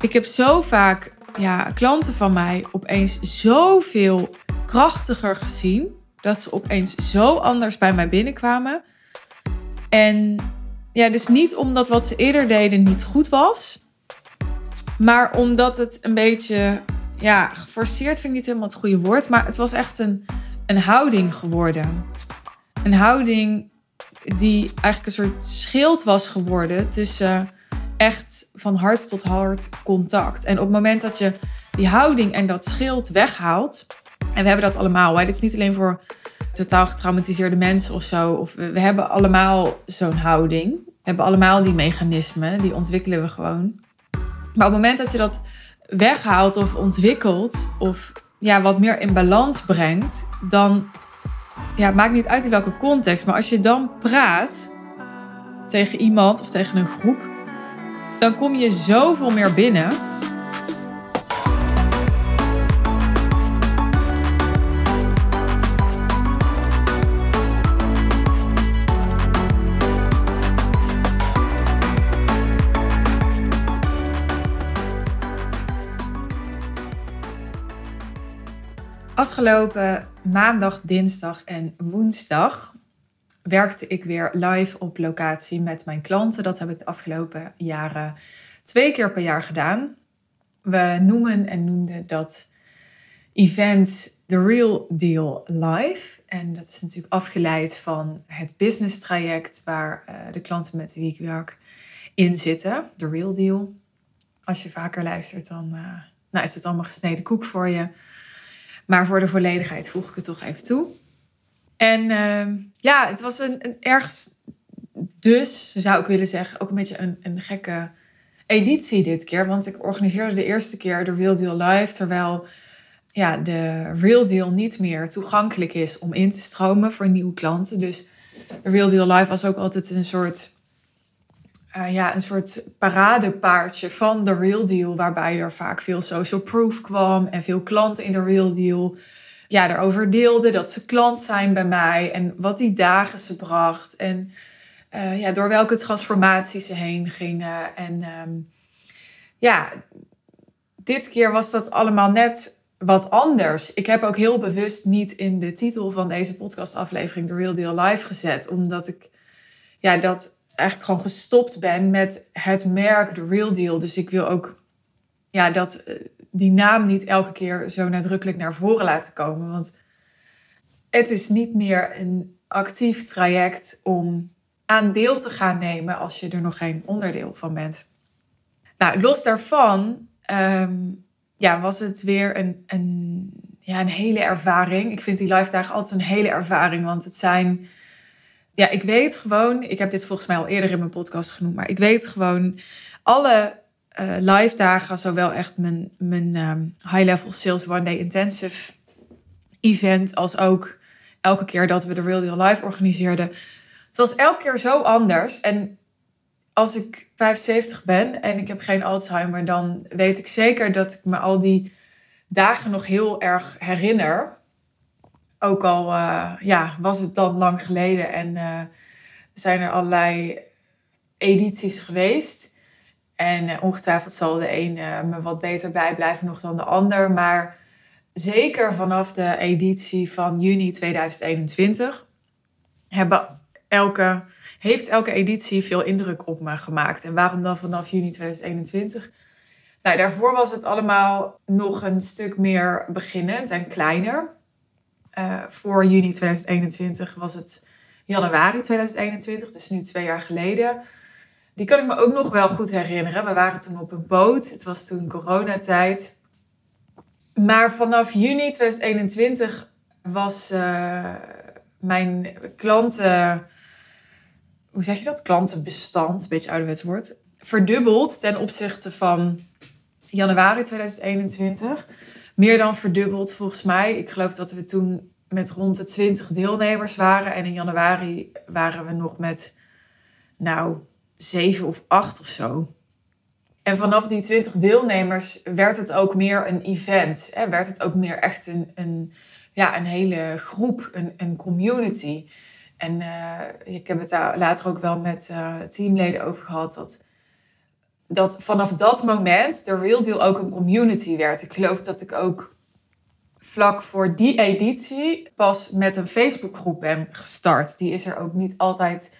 Ik heb zo vaak ja, klanten van mij opeens zoveel krachtiger gezien. Dat ze opeens zo anders bij mij binnenkwamen. En ja, dus niet omdat wat ze eerder deden niet goed was. Maar omdat het een beetje, ja, geforceerd vind ik niet helemaal het goede woord. Maar het was echt een, een houding geworden. Een houding die eigenlijk een soort schild was geworden tussen echt van hart tot hart contact. En op het moment dat je die houding en dat schild weghaalt, en we hebben dat allemaal, hè? dit is niet alleen voor totaal getraumatiseerde mensen of zo, of we, hebben allemaal zo'n houding. We hebben allemaal die mechanismen, die ontwikkelen we gewoon. Maar op het moment dat je dat weghaalt of ontwikkelt, of ja, wat meer in balans brengt, dan ja, het maakt niet uit in welke context, maar als je dan praat tegen iemand of tegen een groep, dan kom je zoveel meer binnen. Afgelopen maandag, dinsdag en woensdag werkte ik weer live op locatie met mijn klanten. Dat heb ik de afgelopen jaren twee keer per jaar gedaan. We noemen en noemden dat event The Real Deal Live. En dat is natuurlijk afgeleid van het business traject waar uh, de klanten met wie ik werk in zitten. The Real Deal. Als je vaker luistert, dan uh, nou, is het allemaal gesneden koek voor je. Maar voor de volledigheid voeg ik het toch even toe. En uh, ja, het was een, een, ergens dus, zou ik willen zeggen, ook een beetje een, een gekke editie dit keer. Want ik organiseerde de eerste keer de Real Deal Live, terwijl ja, de Real Deal niet meer toegankelijk is om in te stromen voor nieuwe klanten. Dus de Real Deal Live was ook altijd een soort, uh, ja, een soort paradepaardje van de Real Deal, waarbij er vaak veel social proof kwam en veel klanten in de Real Deal ja, erover deelde dat ze klant zijn bij mij en wat die dagen ze bracht en uh, ja, door welke transformaties ze heen gingen. En um, ja, dit keer was dat allemaal net wat anders. Ik heb ook heel bewust niet in de titel van deze podcastaflevering The Real Deal Live gezet, omdat ik ja, dat eigenlijk gewoon gestopt ben met het merk The Real Deal. Dus ik wil ook ja, dat eh, die naam niet elke keer zo nadrukkelijk naar voren laten komen. Want het is niet meer een actief traject om aan deel te gaan nemen als je er nog geen onderdeel van bent. Nou, los daarvan um, ja, was het weer een, een, ja, een hele ervaring. Ik vind die live dagen altijd een hele ervaring, want het zijn... Ja, ik weet gewoon, ik heb dit volgens mij al eerder in mijn podcast genoemd, maar ik weet gewoon alle uh, live dagen, zowel echt mijn, mijn um, high-level sales one day intensive event, als ook elke keer dat we de Real Deal Live organiseerden. Het was elke keer zo anders. En als ik 75 ben en ik heb geen Alzheimer, dan weet ik zeker dat ik me al die dagen nog heel erg herinner. Ook al uh, ja, was het dan lang geleden en uh, zijn er allerlei edities geweest. En uh, ongetwijfeld zal de een uh, me wat beter bijblijven nog dan de ander. Maar zeker vanaf de editie van juni 2021 hebben elke, heeft elke editie veel indruk op me gemaakt. En waarom dan vanaf juni 2021? Nou, daarvoor was het allemaal nog een stuk meer beginnend en kleiner. Uh, voor juni 2021 was het januari 2021, dus nu twee jaar geleden die kan ik me ook nog wel goed herinneren. We waren toen op een boot. Het was toen coronatijd. Maar vanaf juni 2021 was uh, mijn klanten... Hoe zeg je dat? Klantenbestand, een beetje ouderwets woord. Verdubbeld ten opzichte van januari 2021. Meer dan verdubbeld volgens mij. Ik geloof dat we toen met rond de 20 deelnemers waren. En in januari waren we nog met, nou, zeven of acht of zo. En vanaf die twintig deelnemers werd het ook meer een event. Hè? Werd het ook meer echt een, een, ja, een hele groep, een, een community. En uh, ik heb het daar later ook wel met uh, teamleden over gehad. Dat dat vanaf dat moment de Real Deal ook een community werd. Ik geloof dat ik ook vlak voor die editie pas met een Facebookgroep ben gestart. Die is er ook niet altijd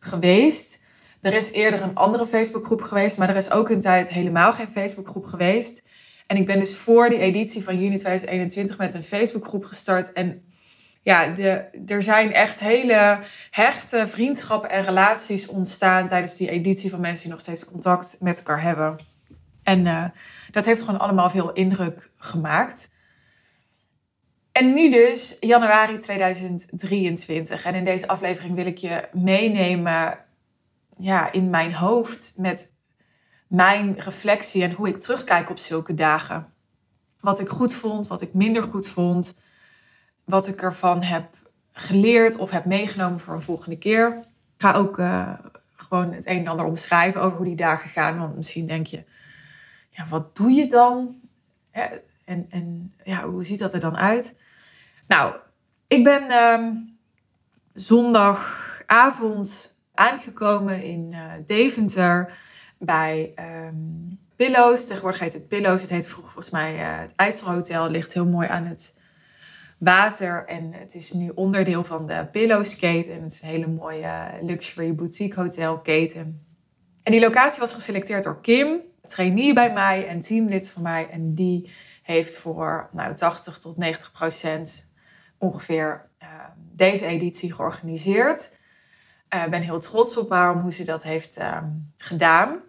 geweest. Er is eerder een andere Facebookgroep geweest, maar er is ook een tijd helemaal geen Facebookgroep geweest. En ik ben dus voor die editie van juni 2021 met een Facebookgroep gestart. En ja, de, er zijn echt hele hechte vriendschappen en relaties ontstaan tijdens die editie van mensen die nog steeds contact met elkaar hebben. En uh, dat heeft gewoon allemaal veel indruk gemaakt. En nu dus januari 2023. En in deze aflevering wil ik je meenemen ja, in mijn hoofd met mijn reflectie en hoe ik terugkijk op zulke dagen. Wat ik goed vond, wat ik minder goed vond, wat ik ervan heb geleerd of heb meegenomen voor een volgende keer. Ik ga ook uh, gewoon het een en ander omschrijven over hoe die dagen gaan. Want misschien denk je, ja, wat doe je dan? En, en ja, hoe ziet dat er dan uit? Nou, ik ben um, zondagavond aangekomen in uh, Deventer bij um, Pillows. Tegenwoordig heet het Pillows. Het heet vroeger volgens mij uh, het IJsselhotel. Ligt heel mooi aan het water. En het is nu onderdeel van de Pillows keten. En het is een hele mooie luxury boutique hotel keten. En die locatie was geselecteerd door Kim, trainee bij mij en teamlid van mij. En die heeft voor nou, 80 tot 90 procent ongeveer uh, deze editie georganiseerd. Ik uh, ben heel trots op haar om hoe ze dat heeft uh, gedaan.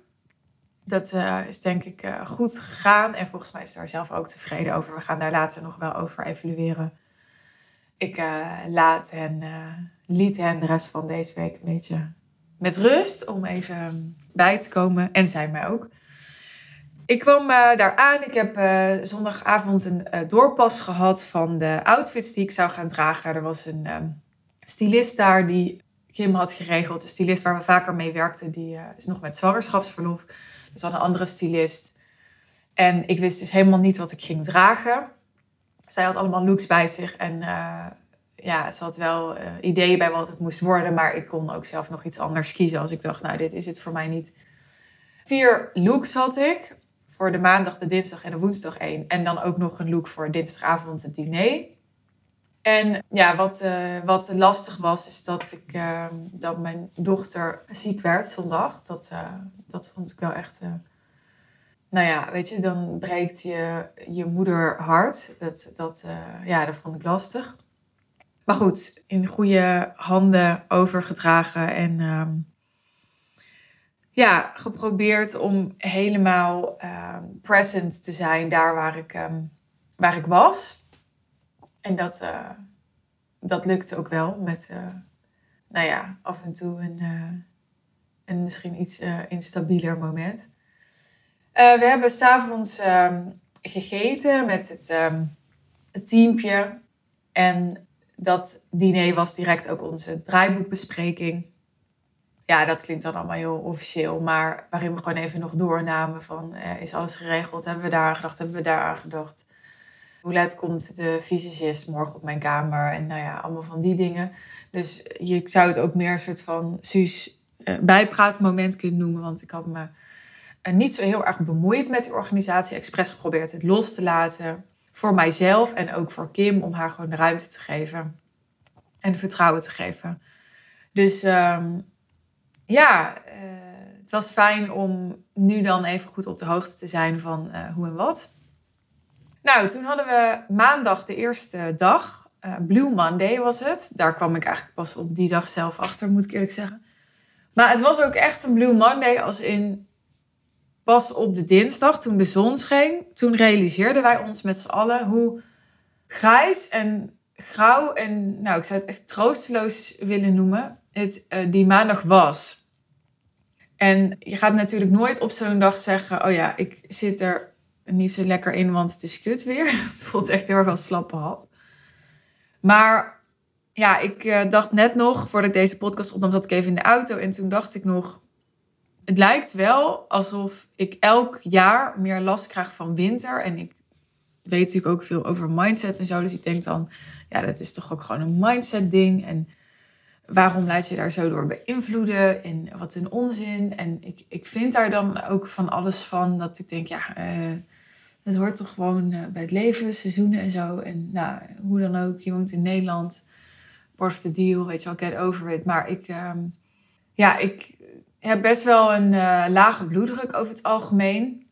Dat uh, is denk ik uh, goed gegaan en volgens mij is daar zelf ook tevreden over. We gaan daar later nog wel over evalueren. Ik laat hen, liet hen de rest van deze week een beetje met rust om even bij te komen. En zij mij ook. Ik kwam daar aan. Ik heb zondagavond een doorpas gehad van de outfits die ik zou gaan dragen. Er was een stylist daar die Kim had geregeld. De stylist waar we vaker mee werkten, die is nog met zwangerschapsverlof. Dus had een andere stylist. En ik wist dus helemaal niet wat ik ging dragen. Zij had allemaal looks bij zich. En uh, ja, ze had wel uh, ideeën bij wat het moest worden. Maar ik kon ook zelf nog iets anders kiezen. Als ik dacht, nou, dit is het voor mij niet. Vier looks had ik. Voor de maandag, de dinsdag en de woensdag één. En dan ook nog een look voor dinsdagavond het diner. En ja, wat, uh, wat lastig was, is dat, ik, uh, dat mijn dochter ziek werd zondag. Dat, uh, dat vond ik wel echt. nou ja, weet je, dan breekt je, je moeder hart. Dat, dat, ja, dat vond ik lastig. Maar goed, in goede handen overgedragen en ehm, ja, geprobeerd om helemaal ehm, present te zijn daar waar ik, um, waar ik was. En dat, uh, dat lukte ook wel met, uh, nou ja, af en toe een, uh, een misschien iets instabieler moment. we hebben s'avonds um, gegeten met het, um, het teampje. En dat diner was direct ook onze draaiboekbespreking. Ja, dat klinkt dan allemaal heel officieel, maar waarin we gewoon even nog doornamen van is alles geregeld? Hebben we daar aan gedacht? Hebben we daar aan gedacht? Hoe laat komt de fysicist morgen op mijn kamer? En nou ja, allemaal van die dingen. Dus je zou het ook meer een soort van Suus uh, bijpraatmoment kunnen noemen. Want ik had me uh, niet zo heel erg bemoeid met die organisatie. Expres geprobeerd het los te laten. Voor mijzelf en ook voor Kim. Om haar gewoon de ruimte te geven. En vertrouwen te geven. Dus um, ja, uh, het was fijn om nu dan even goed op de hoogte te zijn van hoe en wat. Nou, toen hadden we maandag de eerste dag. Uh, Blue Monday was het. Daar kwam ik eigenlijk pas op die dag zelf achter, moet ik eerlijk zeggen. Maar het was ook echt een Blue Monday als in pas op de dinsdag, toen de zon scheen. Toen realiseerden wij ons met z'n allen hoe grijs en grauw en, nou, ik zou het echt troosteloos willen noemen, het uh, die maandag was. En je gaat natuurlijk nooit op zo'n dag zeggen, oh ja, ik zit er niet zo lekker in, want het is kut weer. Het voelt echt heel erg als slappe hap. Maar ja, ik uh, dacht net nog, voordat ik deze podcast opnam, zat ik even in de auto. En toen dacht ik nog, het lijkt wel alsof ik elk jaar meer last krijg van winter. En ik weet natuurlijk ook veel over mindset en zo. Dus ik denk dan, ja, dat is toch ook gewoon een mindset ding. En waarom laat je daar zo door beïnvloeden? En wat een onzin. En ik, ik vind daar dan ook van alles van. Dat ik denk, ja, uh, het hoort toch gewoon uh, bij het leven, seizoenen en zo. En nou, hoe dan ook, je woont in Nederland. Part of the deal, weet je wel, get over it. Maar ik, um, ja, ik heb best wel een uh, lage bloeddruk over het algemeen.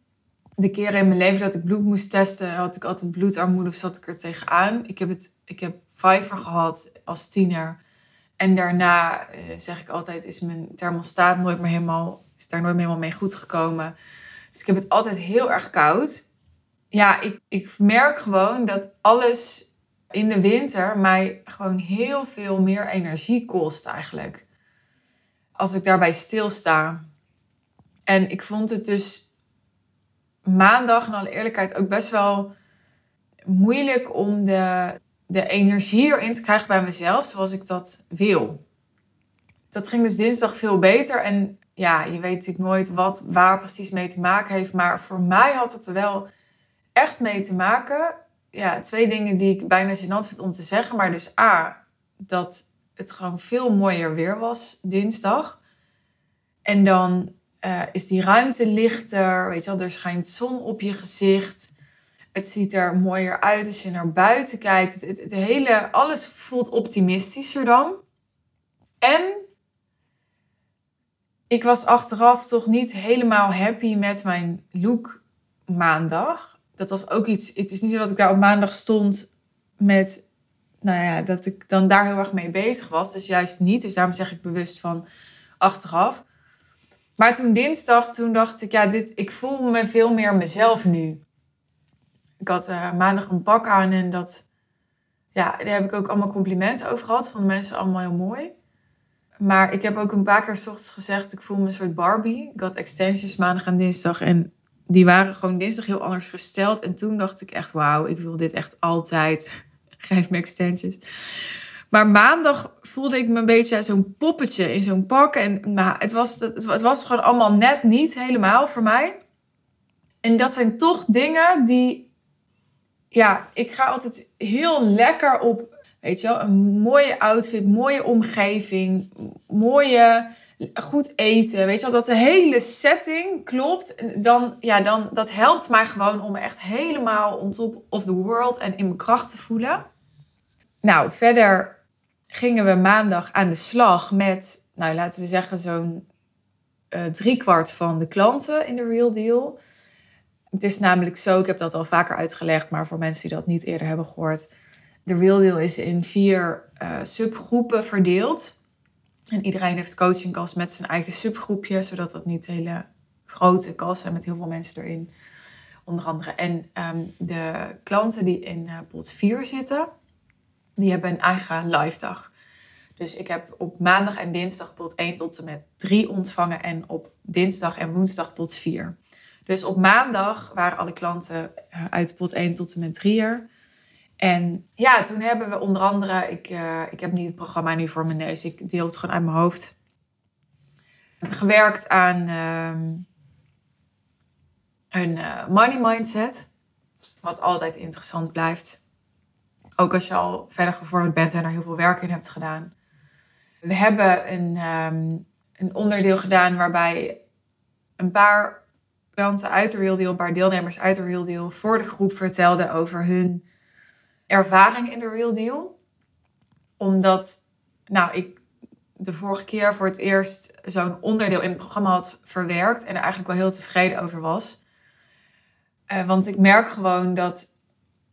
De keren in mijn leven dat ik bloed moest testen, had ik altijd bloedarmoede of zat ik er tegenaan. Ik heb, het, ik heb gehad als tiener. En daarna uh, zeg ik altijd, is mijn thermostaat nooit meer helemaal, is daar nooit meer helemaal mee goed gekomen. Dus ik heb het altijd heel erg koud. Ja, ik, ik merk gewoon dat alles in de winter mij gewoon heel veel meer energie kost eigenlijk. Als ik daarbij stilsta. En ik vond het dus maandag, in alle eerlijkheid, ook best wel moeilijk om de de energie erin te krijgen bij mezelf zoals ik dat wil. Dat ging dus dinsdag veel beter. En ja, je weet natuurlijk nooit wat waar precies mee te maken heeft. Maar voor mij had het wel echt mee te maken. Ja, twee dingen die ik bijna gênant vind om te zeggen. Maar dus A, dat het gewoon veel mooier weer was dinsdag. En dan uh, is die ruimte lichter. Weet je wel, er schijnt zon op je gezicht. Het ziet er mooier uit als je naar buiten kijkt. Het, hele, alles voelt optimistischer dan. En ik was achteraf toch niet helemaal happy met mijn look maandag. Dat was ook iets. Het is niet zo dat ik daar op maandag stond met. Nou ja, dat ik dan daar heel erg mee bezig was. Dus juist niet. Dus daarom zeg ik bewust van achteraf. Maar toen dinsdag, toen dacht ik, ja, dit, ik voel me veel meer mezelf nu. Ik had uh, maandag een pak aan en dat, ja, daar heb ik ook allemaal complimenten over gehad. Van mensen allemaal heel mooi. Maar ik heb ook een paar keer s ochtends gezegd, ik voel me een soort Barbie. Ik had extensions maandag en dinsdag en die waren gewoon dinsdag heel anders gesteld. En toen dacht ik echt, wauw, ik wil dit echt altijd. Geef me extensions. Maar maandag voelde ik me een beetje zo'n poppetje in zo'n pak. En maar het, was, het was gewoon allemaal net niet helemaal voor mij. En dat zijn toch dingen die ja, ik ga altijd heel lekker op, weet je wel, een mooie outfit, mooie omgeving, mooie, goed eten. Weet je wel, dat de hele setting klopt. Dan, ja, dan, dat helpt mij gewoon om me echt helemaal on top of the world en in mijn kracht te voelen. Nou, verder gingen we maandag aan de slag met, nou laten we zeggen, zo'n uh, driekwart van de klanten in de Real Deal. Het is namelijk zo, ik heb dat al vaker uitgelegd, maar voor mensen die dat niet eerder hebben gehoord. De Real Deal is in vier uh, subgroepen verdeeld. En iedereen heeft coachingkast met zijn eigen subgroepje, zodat dat niet hele grote kast zijn met heel veel mensen erin. Onder andere. En um, de klanten die in uh, pot 4 zitten, die hebben een eigen live dag. Dus ik heb op maandag en dinsdag pot 1 tot en met 3 ontvangen en op dinsdag en woensdag pot 4. Dus op maandag waren alle klanten eh, uit pot 1 tot en met 3 er. En ja, toen hebben we onder andere, ik, uh, ik heb niet het programma nu voor mijn neus, ik deel het gewoon uit mijn hoofd. Gewerkt aan hun uh, money mindset, wat altijd interessant blijft. Ook als je al verder gevorderd bent en er heel veel werk in hebt gedaan. We hebben een, um, een onderdeel gedaan waarbij een paar klanten uit de Real Deal, een paar deelnemers uit de Real Deal, voor de groep vertelden over hun ervaring in de Real Deal. Omdat, nou, ik de vorige keer voor het eerst zo'n onderdeel in het programma had verwerkt en er eigenlijk wel heel tevreden over was. Uh, want ik merk gewoon dat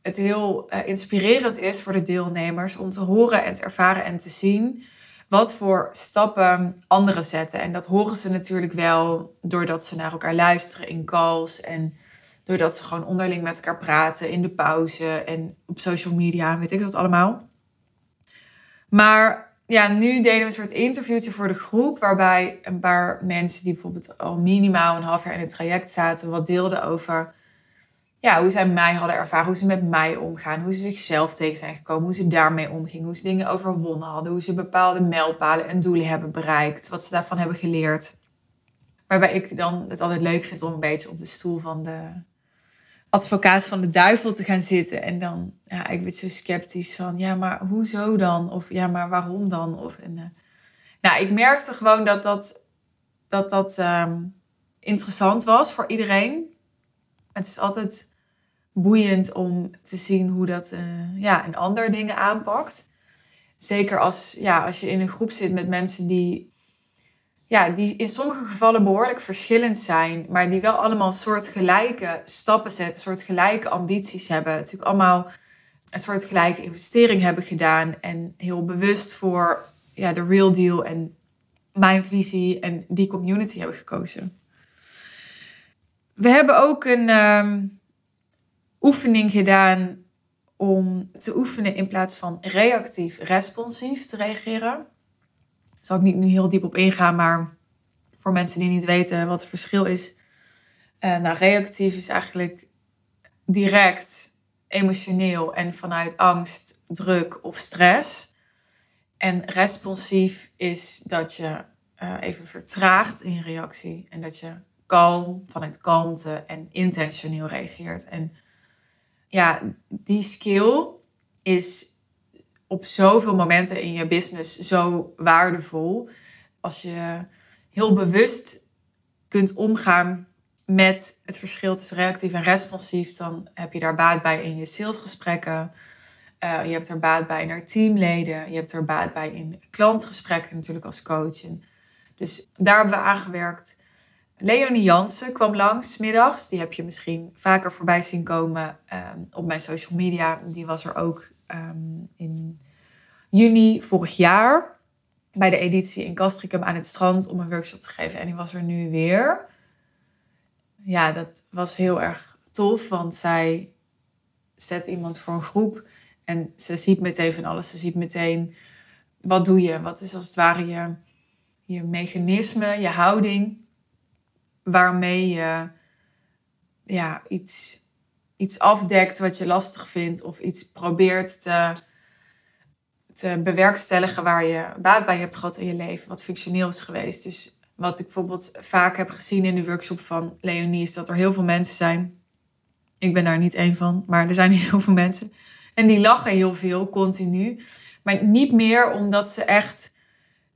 het heel uh, inspirerend is voor de deelnemers om te horen en te ervaren en te zien wat voor stappen anderen zetten. En dat horen ze natuurlijk wel doordat ze naar elkaar luisteren in calls en doordat ze gewoon onderling met elkaar praten in de pauze en op social media, weet ik dat allemaal. Maar ja, nu deden we een soort interviewtje voor de groep, waarbij een paar mensen die bijvoorbeeld al minimaal een half jaar in het traject zaten, wat deelden over ja, hoe zij mij hadden ervaren, hoe ze met mij omgaan, hoe ze zichzelf tegen zijn gekomen, hoe ze daarmee omgingen, hoe ze dingen overwonnen hadden, hoe ze bepaalde mijlpalen en doelen hebben bereikt, wat ze daarvan hebben geleerd. Waarbij ik dan het altijd leuk vind om een beetje op de stoel van de advocaat van de duivel te gaan zitten. En dan, ja, ik ben zo sceptisch van, ja, maar hoezo dan? Of ja, maar waarom dan? Of, en, uh, Nou, ik merkte gewoon dat dat, dat, dat ehm, interessant was voor iedereen. Het is altijd boeiend om te zien hoe dat uh, ja, een ander dingen aanpakt. Zeker als, ja, als je in een groep zit met mensen die, ja, die in sommige gevallen behoorlijk verschillend zijn, maar die wel allemaal soortgelijke stappen zetten, soortgelijke ambities hebben. Natuurlijk allemaal een soortgelijke investering hebben gedaan en heel bewust voor ja, de real deal en mijn visie en die community hebben gekozen. We hebben ook een ehm, oefening gedaan om te oefenen in plaats van reactief responsief te reageren. Zal ik niet nu heel diep op ingaan, maar voor mensen die niet weten wat het verschil is. Uh, nou, reactief is eigenlijk direct, emotioneel en vanuit angst, druk of stress. En responsief is dat je uh, even vertraagt in reactie en dat je kalm, vanuit kalmte en intentioneel reageert. En ja, die skill is op zoveel momenten in je business zo waardevol. Als je heel bewust kunt omgaan met het verschil tussen reactief en responsief, dan heb je daar baat bij in je salesgesprekken. Uh, je hebt er baat bij naar teamleden. Je hebt er baat bij in klantgesprekken, natuurlijk als coach. dus daar hebben we aan gewerkt. Leonie Jansen kwam langs middags. Die heb je misschien vaker voorbij zien komen ehm, op mijn social media. Die was er ook ehm, in juni vorig jaar bij de editie in Castricum aan het strand om een workshop te geven. En die was er nu weer. Ja, dat was heel erg tof, want zij zet iemand voor een groep en ze ziet meteen van alles. Ze ziet meteen wat doe je, wat is als het ware je, je mechanisme, je houding waarmee je ja, iets, iets afdekt wat je lastig vindt of iets probeert te, te bewerkstelligen waar je baat bij hebt gehad in je leven, wat functioneel is geweest. Dus wat ik bijvoorbeeld vaak heb gezien in de workshop van Leonie is dat er heel veel mensen zijn. Ik ben daar niet één van, maar er zijn heel veel mensen. En die lachen heel veel, continu. Maar niet meer omdat ze echt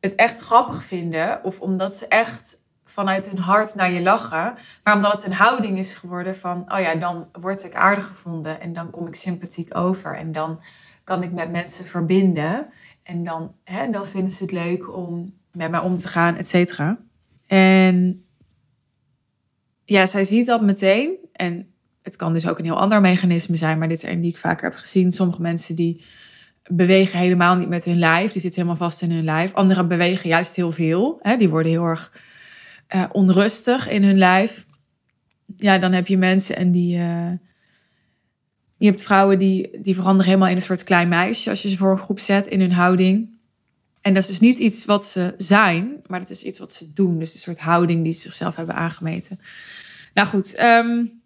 het echt grappig vinden of omdat ze echt vanuit hun hart naar je lachen. Maar omdat het een houding is geworden van, oh ja, dan word ik aardig gevonden en dan kom ik sympathiek over en dan kan ik met mensen verbinden. En dan, hè, dan vinden ze het leuk om met mij om te gaan, et cetera. En ja, zij ziet dat meteen. En het kan dus ook een heel ander mechanisme zijn, maar dit is een die ik vaker heb gezien. Sommige mensen die bewegen helemaal niet met hun lijf, die zitten helemaal vast in hun lijf. Anderen bewegen juist heel veel. Hè? Die worden heel erg uh, onrustig in hun lijf. Ja, dan heb je mensen en die. Uh, je hebt vrouwen die, die veranderen helemaal in een soort klein meisje als je ze voor een groep zet in hun houding. En dat is dus niet iets wat ze zijn, maar dat is iets wat ze doen. Dus een soort houding die ze zichzelf hebben aangemeten. Nou goed, um,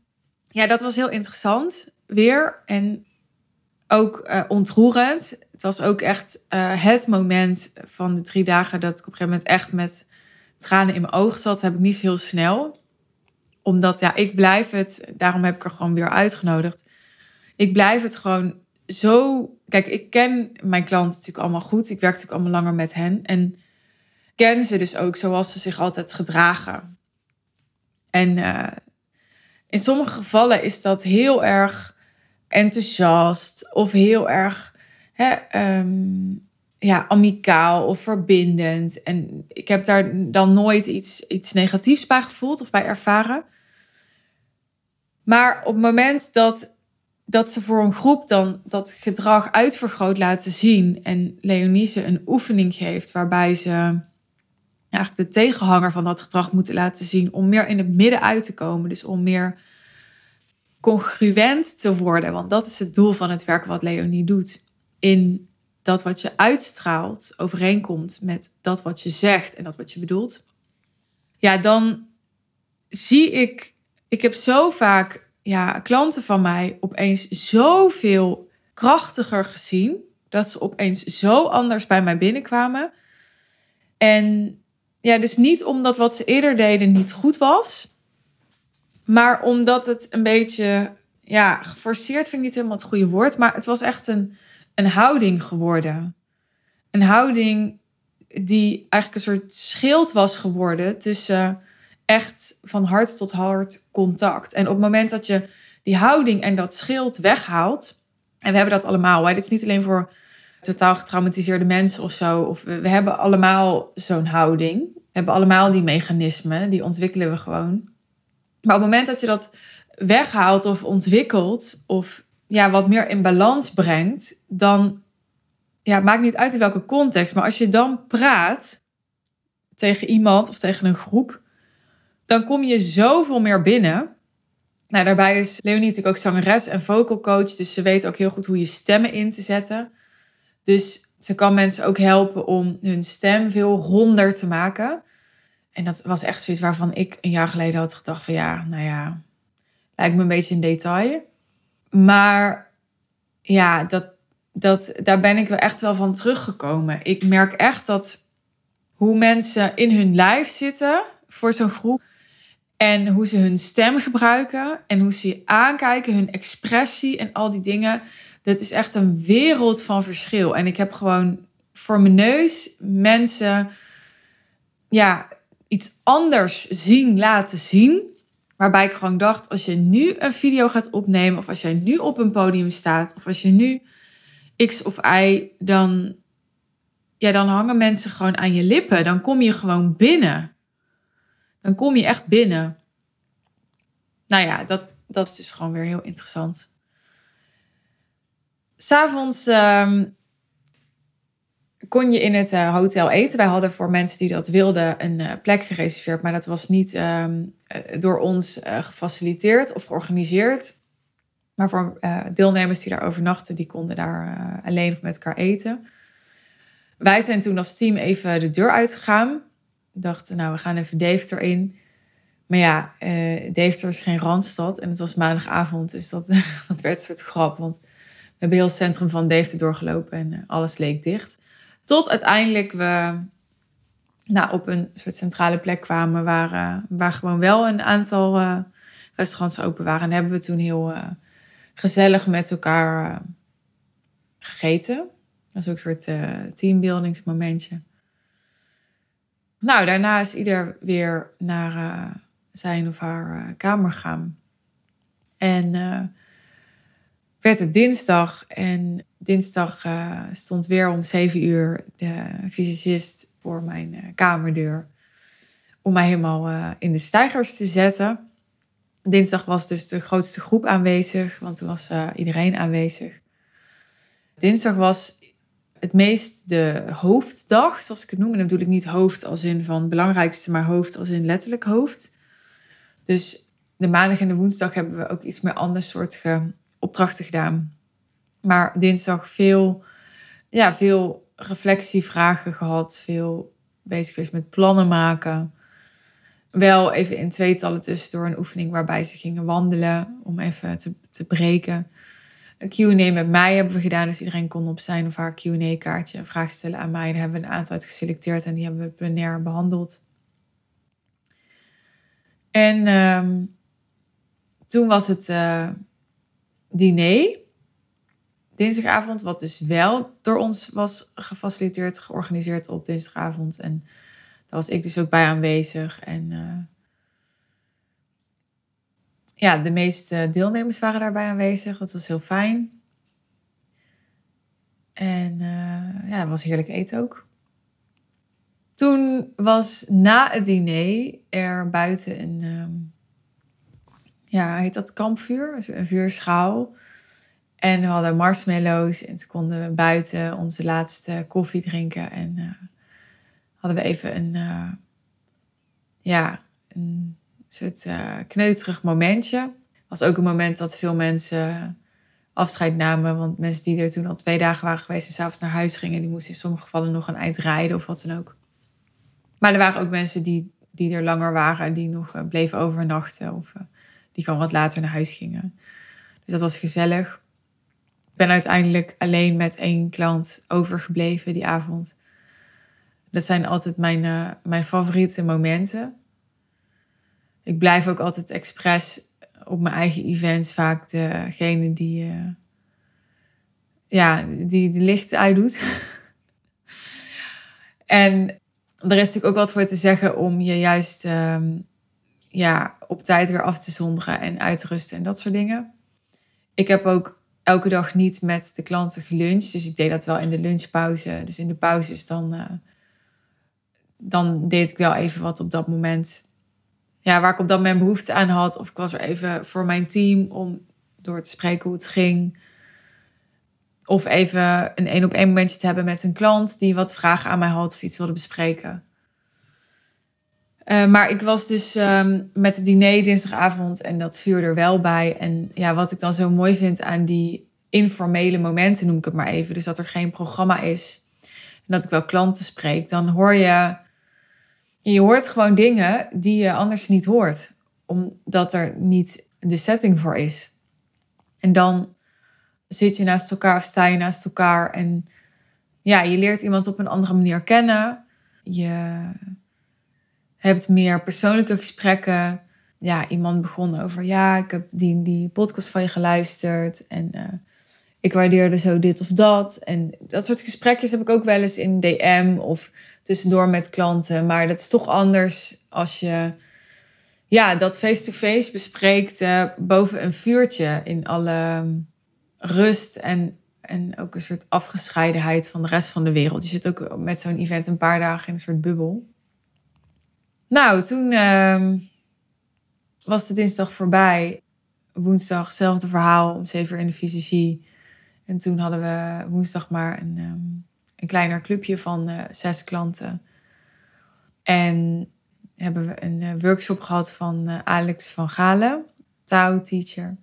ja, dat was heel interessant weer. En ook uh, ontroerend. Het was ook echt het moment van de drie dagen dat ik op een gegeven moment echt met tranen in mijn ogen zat, heb ik niet zo heel snel. Omdat ja, ik blijf het, daarom heb ik er gewoon weer uitgenodigd. Ik blijf het gewoon zo. Kijk, ik ken mijn klanten natuurlijk allemaal goed. Ik werk natuurlijk allemaal langer met hen. En ken ze dus ook zoals ze zich altijd gedragen. En uh, in sommige gevallen is dat heel erg enthousiast of heel erg hè, um, ja, amicaal of verbindend. En ik heb daar dan nooit iets, iets negatiefs bij gevoeld of bij ervaren. Maar op het moment dat, dat ze voor een groep dan dat gedrag uitvergroot laten zien en Leonise een oefening geeft waarbij ze eigenlijk de tegenhanger van dat gedrag moeten laten zien om meer in het midden uit te komen. Dus om meer congruent te worden, want dat is het doel van het werk wat Leonie doet. In dat wat je uitstraalt overeenkomt met dat wat je zegt en dat wat je bedoelt, ja, dan zie ik, ik heb zo vaak ja, klanten van mij opeens zoveel krachtiger gezien, dat ze opeens zo anders bij mij binnenkwamen. En ja, dus niet omdat wat ze eerder deden niet goed was, maar omdat het een beetje, ja, geforceerd vind ik niet helemaal het goede woord, maar het was echt een, een houding geworden. Een houding die eigenlijk een soort schild was geworden tussen echt van hart tot hart contact. En op het moment dat je die houding en dat schild weghaalt, en we hebben dat allemaal, hè? dit is niet alleen voor totaal getraumatiseerde mensen of zo, of we, hebben allemaal zo'n houding, we hebben allemaal die mechanismen, die ontwikkelen we gewoon. Maar op het moment dat je dat weghaalt of ontwikkelt, of ja, wat meer in balans brengt, dan ja, het maakt niet uit in welke context, maar als je dan praat tegen iemand of tegen een groep, dan kom je zoveel meer binnen. Nou, daarbij is Leonie natuurlijk ook zangeres en vocal coach, dus ze weet ook heel goed hoe je stemmen in te zetten. Dus ze kan mensen ook helpen om hun stem veel ronder te maken. En dat was echt zoiets waarvan ik een jaar geleden had gedacht van ja, nou ja, lijkt me een beetje in detail. Maar ja, dat, dat, daar ben ik wel echt wel van teruggekomen. Ik merk echt dat hoe mensen in hun lijf zitten voor zo'n groep. En hoe ze hun stem gebruiken. En hoe ze je aankijken, hun expressie en al die dingen. Dat is echt een wereld van verschil. En ik heb gewoon voor mijn neus mensen ja, iets anders zien laten zien. Waarbij ik gewoon dacht, als je nu een video gaat opnemen, of als jij nu op een podium staat, of als je nu X of Y, dan, ja, dan hangen mensen gewoon aan je lippen. Dan kom je gewoon binnen. Dan kom je echt binnen. Nou ja, dat, dat is dus gewoon weer heel interessant. S'avonds um, kon je in het eh, hotel eten. Wij hadden voor mensen die dat wilden een uh, plek gereserveerd, maar dat was niet um, door ons gefaciliteerd of georganiseerd. Maar voor deelnemers die daar overnachten, die konden daar alleen of met elkaar eten. Wij zijn toen als team even de deur uitgegaan. Dachten, nou, we gaan even Deventer in. Maar ja, uh, Deventer is geen randstad en het was maandagavond, dus dat, dat werd een soort grap. Want we hebben heel het centrum van Deventer doorgelopen en alles leek dicht. Tot uiteindelijk we nou, op een soort centrale plek kwamen waar, uh, waar gewoon wel een aantal uh, restaurants open waren. En hebben we toen heel uh, gezellig met elkaar gegeten. Dat is ook een soort teambuildingsmomentje. Nou, daarna is ieder weer naar zijn of haar kamer gaan. En werd het dinsdag en dinsdag uh, stond weer om zeven uur de fysicist voor mijn uh, kamerdeur. Om mij helemaal uh, in de stijgers te zetten. Dinsdag was dus de grootste groep aanwezig, want toen was iedereen aanwezig. Dinsdag was het meest de hoofddag, zoals ik het noem. En dan bedoel ik niet hoofd als in van belangrijkste, maar hoofd als in letterlijk hoofd. Dus de maandag en de woensdag hebben we ook iets meer ander soort opdrachten gedaan. Maar dinsdag veel, ja, veel reflectievragen gehad. Veel bezig geweest met plannen maken. Wel even in tweetallen tussendoor een oefening waarbij ze gingen wandelen. Om even te, te breken. Een Q&A met mij hebben we gedaan. Dus iedereen kon op zijn of haar Q&A kaartje een vraag stellen aan mij. Daar hebben we een aantal uit geselecteerd. En die hebben we plenair behandeld. En um, toen was het uh, diner dinsdagavond, wat dus wel door ons was gefaciliteerd, georganiseerd op dinsdagavond. En daar was ik dus ook bij aanwezig. En uh, ja, de meeste deelnemers waren daarbij aanwezig. Dat was heel fijn. En uh, ja, het was heerlijk eten ook. Toen was na het diner er buiten een, um, ja, heet dat kampvuur? Een vuurschaal en we hadden marshmallows en toen konden we buiten onze laatste koffie drinken. En uh, hadden we even een, uh, ja, een soort uh, kneuterig momentje. was ook een moment dat veel mensen afscheid namen. Want mensen die er toen al twee dagen waren geweest en s'avonds naar huis gingen, die moesten in sommige gevallen nog een eind rijden of wat dan ook. Maar er waren ook mensen die, die er langer waren en die nog bleven overnachten of die gewoon wat later naar huis gingen. Dus dat was gezellig ben uiteindelijk alleen met één klant overgebleven die avond. Dat zijn altijd mijn, uh, mijn favoriete momenten. Ik blijf ook altijd expres op mijn eigen events vaak degene die, uh, ja, die de licht uitdoet. En er is natuurlijk ook wat voor te zeggen om je juist ehm, ja, op tijd weer af te zonderen en uit te rusten en dat soort dingen. Ik heb ook elke dag niet met de klanten geluncht. Dus ik deed dat wel in de lunchpauze. Dus in de pauzes dan, uh, dan deed ik wel even wat op dat moment. Ja, waar ik op dat moment behoefte aan had. Of ik was er even voor mijn team om door te spreken hoe het ging. Of even een één op één momentje te hebben met een klant die wat vragen aan mij had of iets wilde bespreken. Uh, maar ik was dus um, met het diner dinsdagavond en dat vuur er wel bij. En ja, wat ik dan zo mooi vind aan die informele momenten, noem ik het maar even. Dus dat er geen programma is en dat ik wel klanten spreek. Dan hoor je, je hoort gewoon dingen die je anders niet hoort. Omdat er niet de setting voor is. En dan zit je naast elkaar of sta je naast elkaar. En ja, je leert iemand op een andere manier kennen. Je hebt meer persoonlijke gesprekken. Ja, iemand begon over, ja, ik heb die, die podcast van je geluisterd. En uh, ik waardeerde zo dit of dat. En dat soort gesprekjes heb ik ook wel eens in DM of tussendoor met klanten. Maar dat is toch anders als je ja, dat face-to-face bespreekt uh, boven een vuurtje in alle rust en, en ook een soort afgescheidenheid van de rest van de wereld. Je zit ook met zo'n event een paar dagen in een soort bubbel. Nou, toen uh, was de dinsdag voorbij. Woensdag hetzelfde verhaal om zeven uur in de fysiologie. En toen hadden we woensdag maar een, um, een kleiner clubje van uh, zes klanten. En hebben we een uh, workshop gehad van uh, Alex van Galen, Tao-teacher.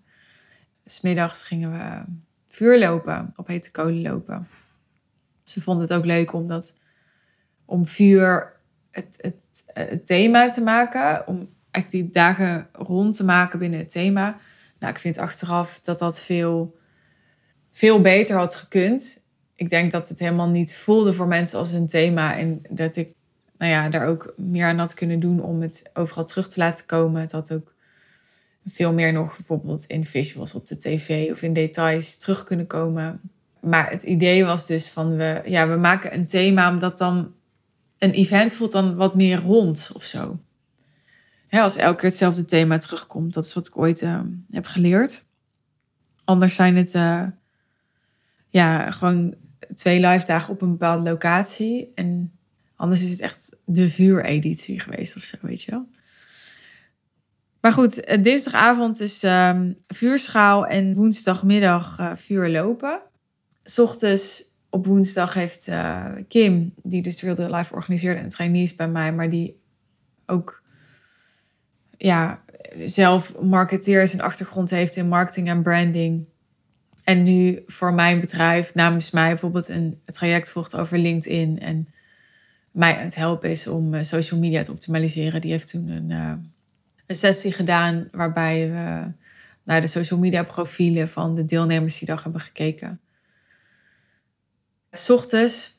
Smiddags gingen we vuur lopen, op hete kolen lopen. Ze vonden het ook leuk om, dat, om vuur het, het, thema te maken. Om echt die dagen rond te maken binnen het thema. Nou, ik vind achteraf dat dat veel, veel beter had gekund. Ik denk dat het helemaal niet voelde voor mensen als een thema. En dat ik nou ja, daar ook meer aan had kunnen doen om het overal terug te laten komen. Het had ook veel meer nog bijvoorbeeld in visuals op de tv of in details terug kunnen komen. Maar het idee was dus van we, ja, we maken een thema omdat dan een event voelt dan wat meer rond of zo. als elke keer hetzelfde thema terugkomt, dat is wat ik ooit uh, heb geleerd. Anders zijn het uh, ja, gewoon twee live dagen op een bepaalde locatie. En anders is het echt de vuureditie geweest of zo, weet je wel. Maar goed, eh, dinsdagavond is um, vuurschaal en woensdagmiddag uh, vuur lopen. S ochtends op woensdag heeft uh, Kim, die dus Real Life organiseerde, een trainees bij mij, maar die ook ja, zelf marketeers en achtergrond heeft in marketing en branding. En nu voor mijn bedrijf namens mij bijvoorbeeld een traject volgt over LinkedIn. En mij aan het helpen is om social media te optimaliseren. Die heeft toen een, uh, een sessie gedaan waarbij we naar de social media profielen van de deelnemers die dag hebben gekeken. S ochtends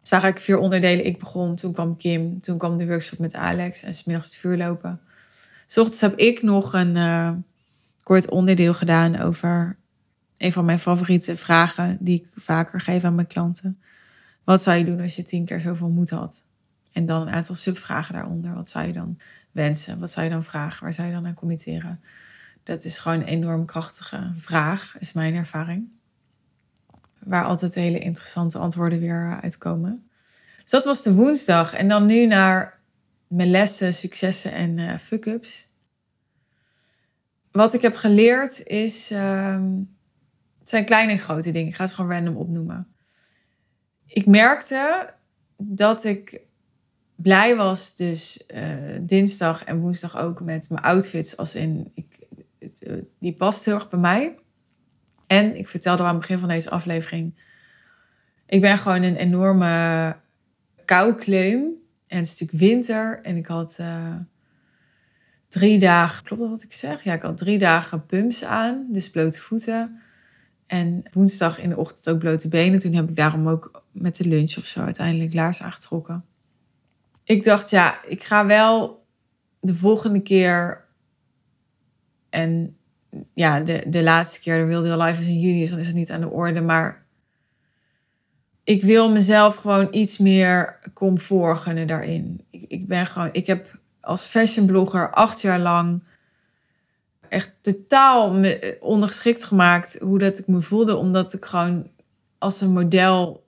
zag ik vier onderdelen. Ik begon, toen kwam Kim, toen kwam de workshop met Alex en smiddags het vuur lopen. S ochtends heb ik nog een uh, kort onderdeel gedaan over een van mijn favoriete vragen die ik vaker geef aan mijn klanten. Wat zou je doen als je tien keer zoveel moed had? En dan een aantal subvragen daaronder. Wat zou je dan wensen? Wat zou je dan vragen? Waar zou je dan aan committeren? Dat is gewoon een enorm krachtige vraag, is mijn ervaring. Waar altijd hele interessante antwoorden weer uitkomen. Dus dat was de woensdag. En dan nu naar mijn lessen, successen en uh, fuck-ups. Wat ik heb geleerd is... Um, het zijn kleine en grote dingen. Ik ga ze gewoon random opnoemen. Ik merkte dat ik blij was dus uh, dinsdag en woensdag ook met mijn outfits. Als in, ik, het, die past heel erg bij mij. En ik vertelde aan het begin van deze aflevering. Ik ben gewoon een enorme koukleum. En het is natuurlijk winter. En ik had uh, drie dagen, klopt dat wat ik zeg? Ja, ik had drie dagen pumps aan. Dus blote voeten. En woensdag in de ochtend ook blote benen. Toen heb ik daarom ook met de lunch of zo uiteindelijk laars aangetrokken. Ik dacht, ja, ik ga wel de volgende keer en ja, de, de laatste keer, de Wilde Life is in juni, dus dan is het niet aan de orde. Maar ik wil mezelf gewoon iets meer comfort gunnen daarin. Ik, ik ben gewoon, ik heb als fashionblogger acht jaar lang echt totaal me ondergeschikt gemaakt hoe dat ik me voelde, omdat ik gewoon als een model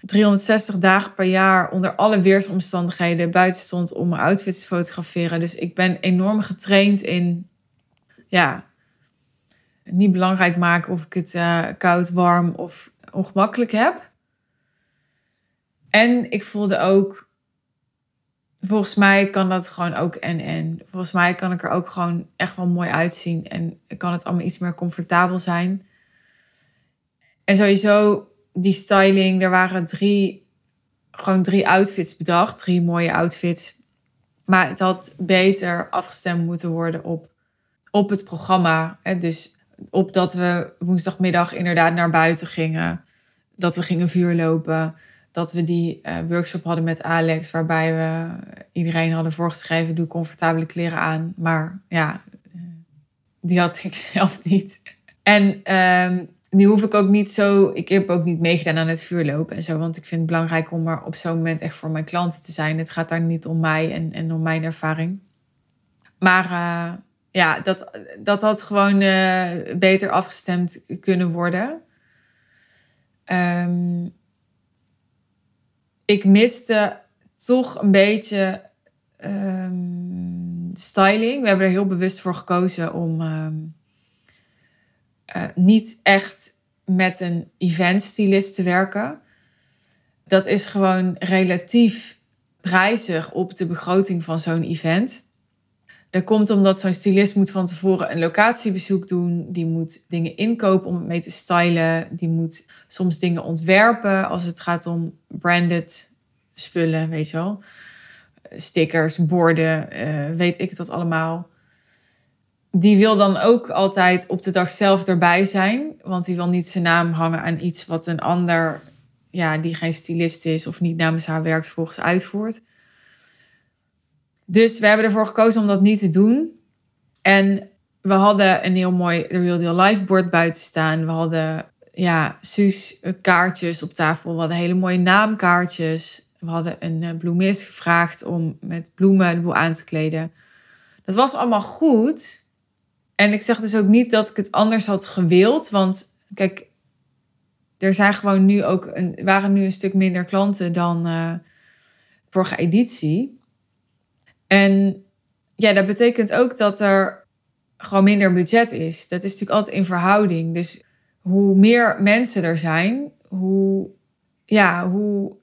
360 dagen per jaar onder alle weersomstandigheden buiten stond om mijn outfits te fotograferen. Dus ik ben enorm getraind in, ja, niet belangrijk maken of ik het uh, koud, warm of ongemakkelijk heb. En ik voelde ook, volgens mij kan dat gewoon ook en en. Volgens mij kan ik er ook gewoon echt wel mooi uitzien en kan het allemaal iets meer comfortabel zijn. En sowieso die styling, er waren drie, gewoon drie outfits bedacht, drie mooie outfits. Maar het had beter afgestemd moeten worden op, op het programma. Hè? Dus op dat we woensdagmiddag inderdaad naar buiten gingen. Dat we gingen vuurlopen. Dat we die uh, workshop hadden met Alex, waarbij we iedereen hadden voorgeschreven: doe comfortabele kleren aan. Maar ja, eh, die had ik zelf niet. En um, nu hoef ik ook niet zo. Ik heb ook niet meegedaan aan het vuurlopen en zo. Want ik vind het belangrijk om er op zo'n moment echt voor mijn klanten te zijn. Het gaat daar niet om mij en, en om mijn ervaring. Maar uh, ja, dat, dat had gewoon uh, beter afgestemd kunnen worden. Um, ik miste toch een beetje um, styling. We hebben er heel bewust voor gekozen om. Um, uh, niet echt met een eventstylist te werken. Dat is gewoon relatief prijzig op de begroting van zo'n event. Dat komt omdat zo'n stylist moet van tevoren een locatiebezoek doen. Die moet dingen inkopen om het mee te stylen. Die moet soms dingen ontwerpen als het gaat om branded spullen, weet je wel. Stickers, borden, uh, weet ik dat allemaal die wil dan ook altijd op de dag zelf erbij zijn. Want die wil niet zijn naam hangen aan iets wat een ander, ja, die geen stylist is of niet namens haar werkt, volgens uitvoert. Dus we hebben ervoor gekozen om dat niet te doen. En we hadden een heel mooi Real Deal Live board buiten staan. We hadden ja, Suus kaartjes op tafel. We hadden hele mooie naamkaartjes. We hadden een uh, bloemist gevraagd om met bloemen de boel aan te kleden. Dat was allemaal goed. En ik zeg dus ook niet dat ik het anders had gewild. Want kijk, er zijn gewoon nu ook een, waren nu een stuk minder klanten dan uh, vorige editie. En ja, dat betekent ook dat er gewoon minder budget is. Dat is natuurlijk altijd in verhouding. Dus hoe meer mensen er zijn, hoe, ja, hoe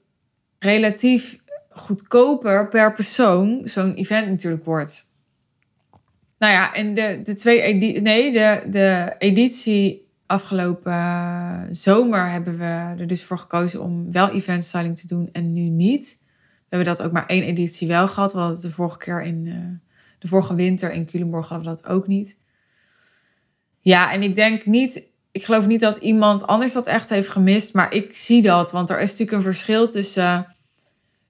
relatief goedkoper per persoon zo'n event natuurlijk wordt. Nou ja, en de, de twee nee, de, de editie afgelopen uh, zomer hebben we er dus voor gekozen om wel event styling te doen en nu niet. Hebben dat ook maar één editie wel gehad. We hadden het de vorige keer in uh, de vorige winter in Culemborg hadden we dat ook niet. Ja, en ik denk niet, ik geloof niet dat iemand anders dat echt heeft gemist, maar ik zie dat, want er is natuurlijk een verschil tussen uh,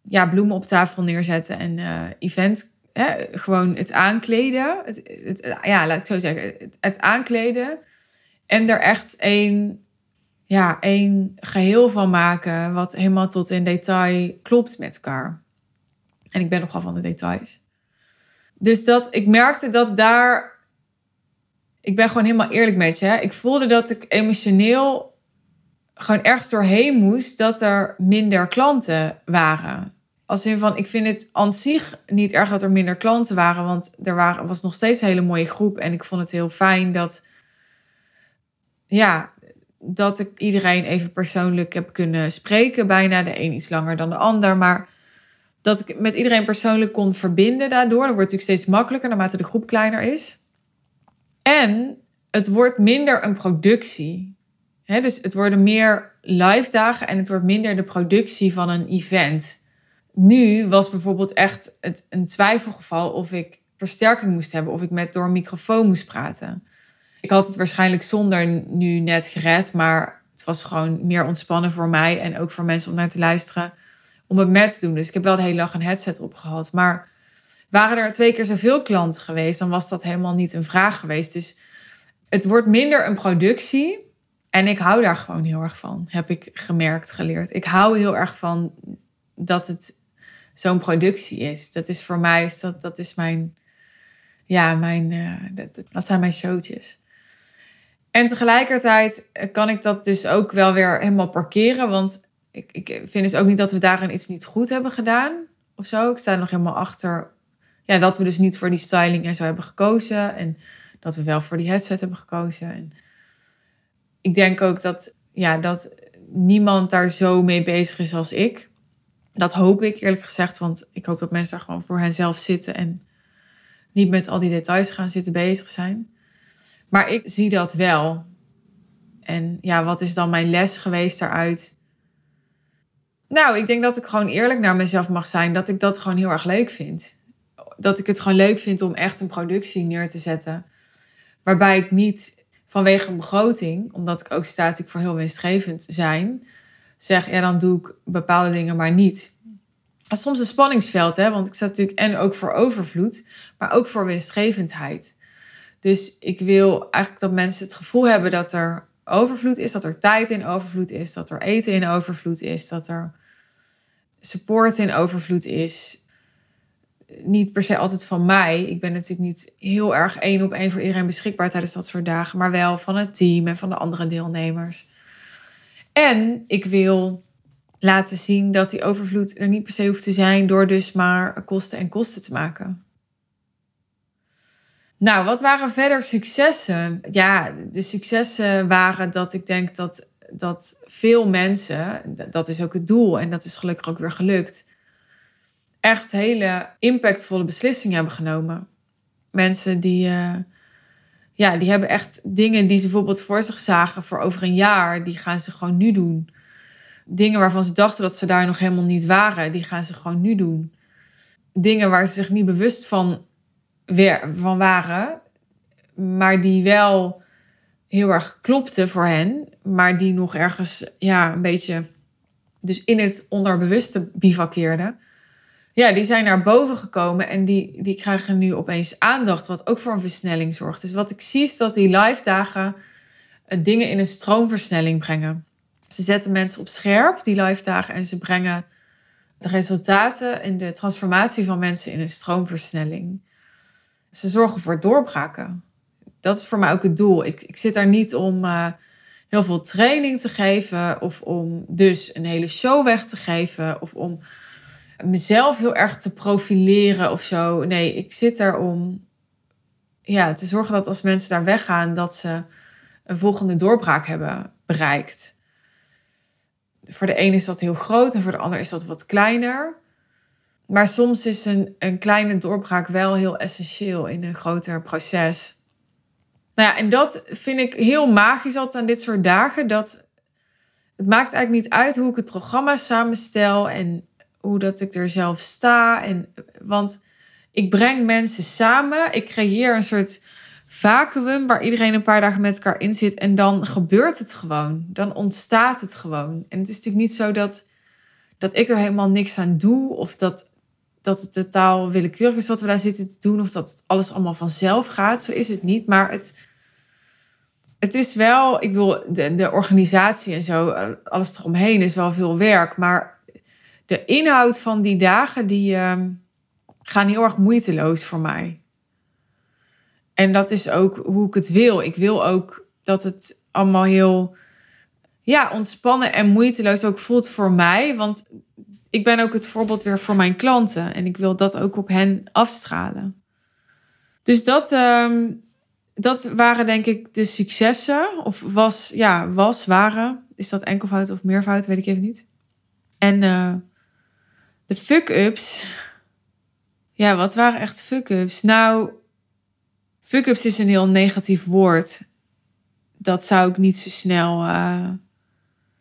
ja, bloemen op tafel neerzetten en uh, event hè, gewoon het aankleden. Het, het, ja, laat ik zo zeggen. Het, het aankleden. En er echt een, ja, een geheel van maken. Wat helemaal tot in detail klopt met elkaar. En ik ben nogal van de details. Dus dat ik merkte dat daar. Ik ben gewoon helemaal eerlijk met je. Hè? Ik voelde dat ik emotioneel gewoon ergens doorheen moest dat er minder klanten waren. Als in van, ik vind het aan zich niet erg dat er minder klanten waren. Want er waren, was nog steeds een hele mooie groep. En ik vond het heel fijn dat, ja, dat ik iedereen even persoonlijk heb kunnen spreken. Bijna de een iets langer dan de ander. Maar dat ik met iedereen persoonlijk kon verbinden daardoor. Dat wordt natuurlijk steeds makkelijker naarmate de groep kleiner is. En het wordt minder een productie. dus het worden meer live dagen en het wordt minder de productie van een event nu was bijvoorbeeld echt het, een twijfelgeval of ik versterking moest hebben of ik met door een microfoon moest praten. Ik had het waarschijnlijk zonder nu net gered, maar het was gewoon meer ontspannen voor mij en ook voor mensen om naar te luisteren om het met te doen. Dus ik heb wel de hele dag een headset opgehad. Maar waren er twee keer zoveel klanten geweest, dan was dat helemaal niet een vraag geweest. Dus het wordt minder een productie. En ik hou daar gewoon heel erg van, heb ik gemerkt, geleerd. Ik hou heel erg van dat het zo'n productie is. Dat is voor mij, dat, dat is mijn, ja, mijn, uh, dat, dat zijn mijn showtjes. En tegelijkertijd kan ik dat dus ook wel weer helemaal parkeren. Want ik, ik vind dus ook niet dat we daarin iets niet goed hebben gedaan. Of zo. Ik sta nog helemaal achter. Ja, dat we dus niet voor die styling en zo hebben gekozen. En dat we wel voor die headset hebben gekozen. En ik denk ook dat, ja, dat niemand daar zo mee bezig is als ik. Dat hoop ik eerlijk gezegd. Want ik hoop dat mensen daar gewoon voor henzelf zitten. En niet met al die details gaan zitten bezig zijn. Maar ik zie dat wel. En ja, wat is dan mijn les geweest daaruit? Nou, ik denk dat ik gewoon eerlijk naar mezelf mag zijn. Dat ik dat gewoon heel erg leuk vind. Dat ik het gewoon leuk vind om echt een productie neer te zetten. Waarbij ik niet vanwege een begroting, omdat ik ook sta ik voor heel winstgevend zijn, zeg ja, dan doe ik bepaalde dingen maar niet. Dat is soms een spanningsveld, hè? want ik sta natuurlijk en ook voor overvloed, maar ook voor winstgevendheid. Dus ik wil eigenlijk dat mensen het gevoel hebben dat er overvloed is, dat er tijd in overvloed is, dat er eten in overvloed is, dat er support in overvloed is. Niet per se altijd van mij. Ik ben natuurlijk niet heel erg één op één voor iedereen beschikbaar tijdens dat soort dagen, maar wel van het team en van de andere deelnemers. En ik wil laten zien dat die overvloed er niet per se hoeft te zijn door dus maar kosten en kosten te maken. Nou, wat waren verder successen? Ja, de successen waren dat ik denk dat, dat veel mensen, dat is ook het doel en dat is gelukkig ook weer gelukt, echt hele impactvolle beslissingen hebben genomen. Mensen die, uh, ja, die hebben echt dingen die ze bijvoorbeeld voor zich zagen voor over een jaar, die gaan ze gewoon nu doen. Dingen waarvan ze dachten dat ze daar nog helemaal niet waren, die gaan ze gewoon nu doen. Dingen waar ze zich niet bewust van weer van waren, maar die wel heel erg klopte voor hen, maar die nog ergens ja, een beetje dus in het onderbewuste bivakkeerden. Ja, die zijn naar boven gekomen en die, die krijgen nu opeens aandacht, wat ook voor een versnelling zorgt. Dus wat ik zie is dat die live dagen eh, dingen in een stroomversnelling brengen. Ze zetten mensen op scherp, die live dagen, en ze brengen de resultaten in de transformatie van mensen in een stroomversnelling. Ze zorgen voor doorbraken. Dat is voor mij ook het doel. Ik, ik zit daar niet om uh, heel veel training te geven of om dus een hele show weg te geven of om mezelf heel erg te profileren of zo. Nee, ik zit er om ja, te zorgen dat als mensen daar weggaan, dat ze een volgende doorbraak hebben bereikt. Voor de een is dat heel groot en voor de ander is dat wat kleiner. Maar soms is een, een kleine doorbraak wel heel essentieel in een groter proces. Nou ja, en dat vind ik heel magisch altijd aan dit soort dagen. Dat het maakt eigenlijk niet uit hoe ik het programma samenstel en hoe dat ik er zelf sta. En, want ik breng mensen samen. Ik creëer een soort vacuüm waar iedereen een paar dagen met elkaar in zit. En dan gebeurt het gewoon. Dan ontstaat het gewoon. En het is natuurlijk niet zo dat, dat ik er helemaal niks aan doe. Of dat dat het totaal willekeurig is wat we daar zitten te doen. Of dat het alles allemaal vanzelf gaat. Zo is het niet. Maar het, het is wel, ik bedoel, de, de organisatie en zo, alles eromheen is wel veel werk. Maar de inhoud van die dagen, die uh, gaan heel erg moeiteloos voor mij. En dat is ook hoe ik het wil. Ik wil ook dat het allemaal heel ja, ontspannen en moeiteloos ook voelt voor mij. Want ik ben ook het voorbeeld weer voor mijn klanten. En ik wil dat ook op hen afstralen. Dus dat, um, dat waren denk ik de successen. Of was, ja, was, waren. Is dat enkelvoud of meervoud? Weet ik even niet. En uh, de fuck-ups. Ja, wat waren echt fuck-ups? Nou, fuck-ups is een heel negatief woord. Dat zou ik niet zo snel... Uh,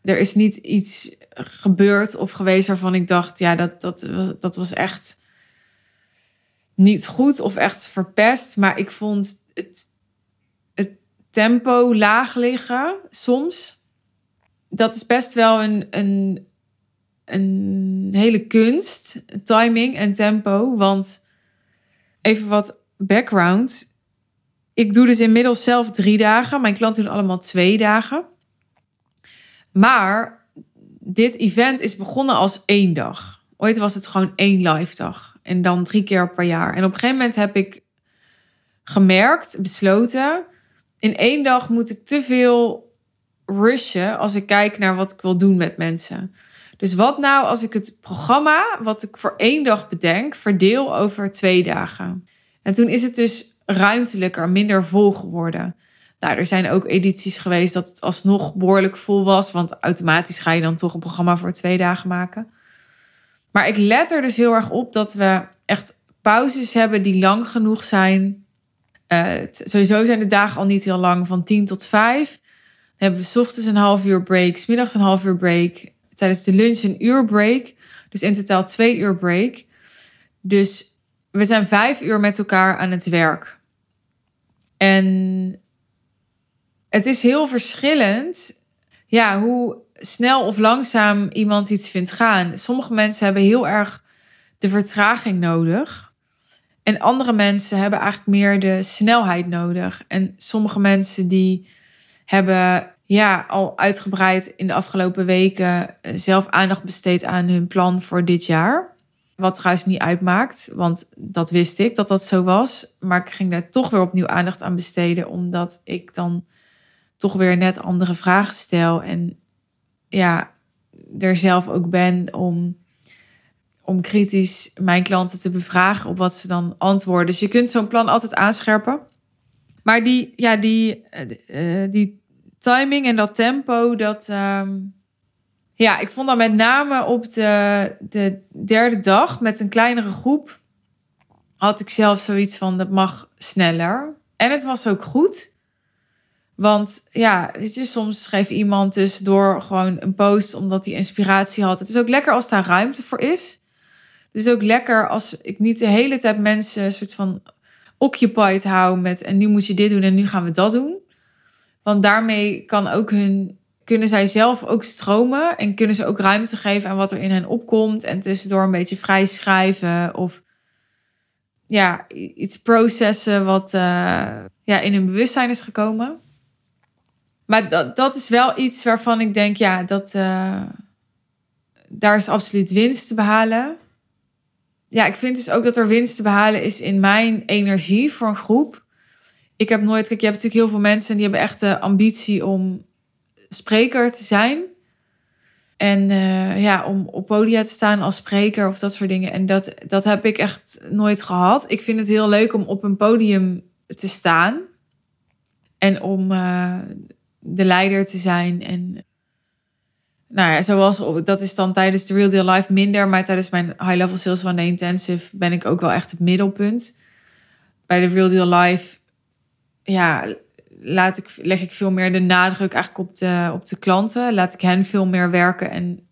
er is niet iets gebeurd of geweest waarvan ik dacht, ja, dat, dat, dat was echt niet goed of echt verpest. Maar ik vond het, het tempo laag liggen soms. Dat is best wel een, een, een hele kunst, timing en tempo. Want even wat background. Ik doe dus inmiddels zelf drie dagen. Mijn klanten doen allemaal twee dagen. Maar dit event is begonnen als één dag. Ooit was het gewoon één live dag. En dan drie keer per jaar. En op een gegeven moment heb ik gemerkt, besloten. In één dag moet ik te veel rushen als ik kijk naar wat ik wil doen met mensen. Dus wat nou als ik het programma wat ik voor één dag bedenk, verdeel over twee dagen? En toen is het dus ruimtelijker, minder vol geworden. Nou, er zijn ook edities geweest dat het alsnog behoorlijk vol was, want automatisch ga je dan toch een programma voor twee dagen maken. Maar ik let er dus heel erg op dat we echt pauzes hebben die lang genoeg zijn. Uh, sowieso zijn de dagen al niet heel lang, van 10 tot 5. Dan hebben we s ochtends een half uur break, s middags een half uur break, tijdens de lunch een uur break. Dus in totaal twee uur break. Dus we zijn vijf uur met elkaar aan het werk. En het is heel verschillend ja, hoe snel of langzaam iemand iets vindt gaan. Sommige mensen hebben heel erg de vertraging nodig. En andere mensen hebben eigenlijk meer de snelheid nodig. En sommige mensen die hebben ja, al uitgebreid in de afgelopen weken eh, zelf aandacht besteed aan hun plan voor dit jaar. Wat trouwens niet uitmaakt, want dat wist ik dat dat zo was. Maar ik ging daar toch weer opnieuw aandacht aan besteden, omdat ik dan toch weer net andere vragen stel. En ja, er zelf ook ben om, om kritisch mijn klanten te bevragen op wat ze dan antwoorden. Dus je kunt zo'n plan altijd aanscherpen. Maar die, ja, die, uh, die timing en dat tempo, dat. Ehm, ja, ik vond dat met name op de, de derde dag met een kleinere groep. had ik zelf zoiets van: dat mag sneller. En het was ook goed. Want ja, soms schreef iemand tussendoor gewoon een post omdat hij inspiratie had. Het is ook lekker als daar ruimte voor is. Het is ook lekker als ik niet de hele tijd mensen een soort van occupied hou met en nu moet je dit doen en nu gaan we dat doen. Want daarmee kan ook hun, kunnen zij zelf ook stromen en kunnen ze ook ruimte geven aan wat er in hen opkomt. En tussendoor een beetje vrij schrijven of ja, iets processen wat uh, ja, in hun bewustzijn is gekomen. Maar dat, dat is wel iets waarvan ik denk, ja, dat, uh, daar is absoluut winst te behalen. Ja, ik vind dus ook dat er winst te behalen is in mijn energie voor een groep. Ik heb nooit, kijk, je hebt natuurlijk heel veel mensen die hebben echt de ambitie om spreker te zijn. En uh, ja, om op podia te staan als spreker of dat soort dingen. En dat, dat heb ik echt nooit gehad. Ik vind het heel leuk om op een podium te staan. En om uh, de leider te zijn. En nou ja, zoals dat is dan tijdens de Real Deal Life minder, maar tijdens mijn High Level Sales One Day Intensive ben ik ook wel echt het middelpunt. Bij de Real Deal Life, ja, laat ik, leg ik veel meer de nadruk eigenlijk op de, op de klanten. Laat ik hen veel meer werken en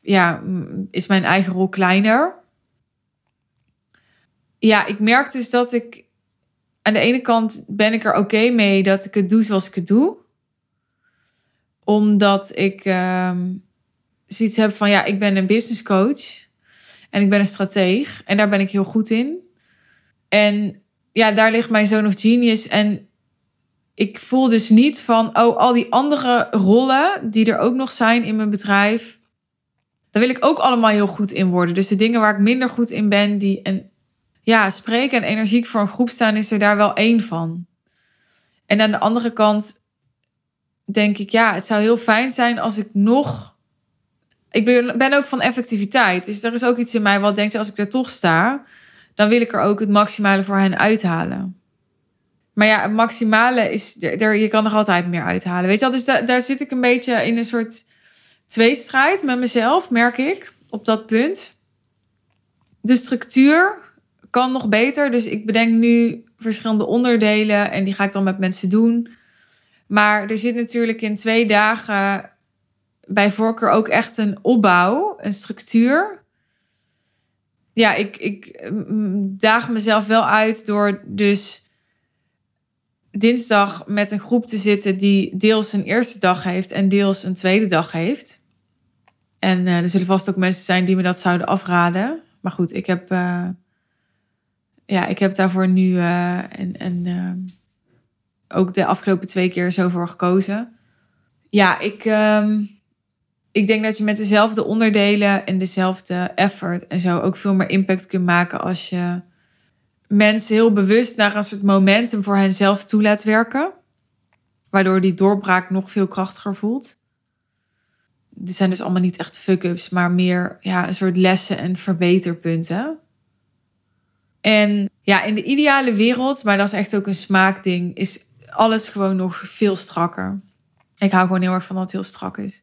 ja, is mijn eigen rol kleiner. Ja, ik merk dus dat ik aan de ene kant ben ik er oké mee dat ik het doe zoals ik het doe. Omdat ik um, zoiets heb van, ja, ik ben een business coach. En ik ben een strateeg. En daar ben ik heel goed in. En ja, daar ligt mijn zoon of genius. En ik voel dus niet van, oh, al die andere rollen die er ook nog zijn in mijn bedrijf. Daar wil ik ook allemaal heel goed in worden. Dus de dingen waar ik minder goed in ben, die. En ja, spreken en energiek voor een groep staan is er daar wel één van. En aan de andere kant denk ik, ja, het zou heel fijn zijn als ik nog. Ik ben, ook van effectiviteit. Dus er is ook iets in mij wat denkt, als ik er toch sta, dan wil ik er ook het maximale voor hen uithalen. Maar ja, het maximale is, je kan er altijd meer uithalen. Weet je wel, dus da, daar zit ik een beetje in een soort tweestrijd met mezelf, merk ik, op dat punt. De structuur kan nog beter. Dus ik bedenk nu verschillende onderdelen en die ga ik dan met mensen doen. Maar er zit natuurlijk in twee dagen bij voorkeur ook echt een opbouw, een structuur. Ja, ik, ik daag mezelf wel uit door dus dinsdag met een groep te zitten die deels een eerste dag heeft en deels een tweede dag heeft. En uh, er zullen vast ook mensen zijn die me dat zouden afraden. Maar goed, ik heb uh, ja, ik heb daarvoor nu uh, en, uh, ook de afgelopen twee keer zo voor gekozen. Ja, ik, ehm, ik denk dat je met dezelfde onderdelen en dezelfde effort en zo ook veel meer impact kunt maken als je mensen heel bewust naar een soort momentum voor henzelf toe laat werken. Waardoor die doorbraak nog veel krachtiger voelt. Dit zijn dus allemaal niet echt fuck-ups, maar meer ja, een soort lessen en verbeterpunten. En ja, in de ideale wereld, maar dat is echt ook een smaakding, is alles gewoon nog veel strakker. Ik hou gewoon heel erg van dat het heel strak is.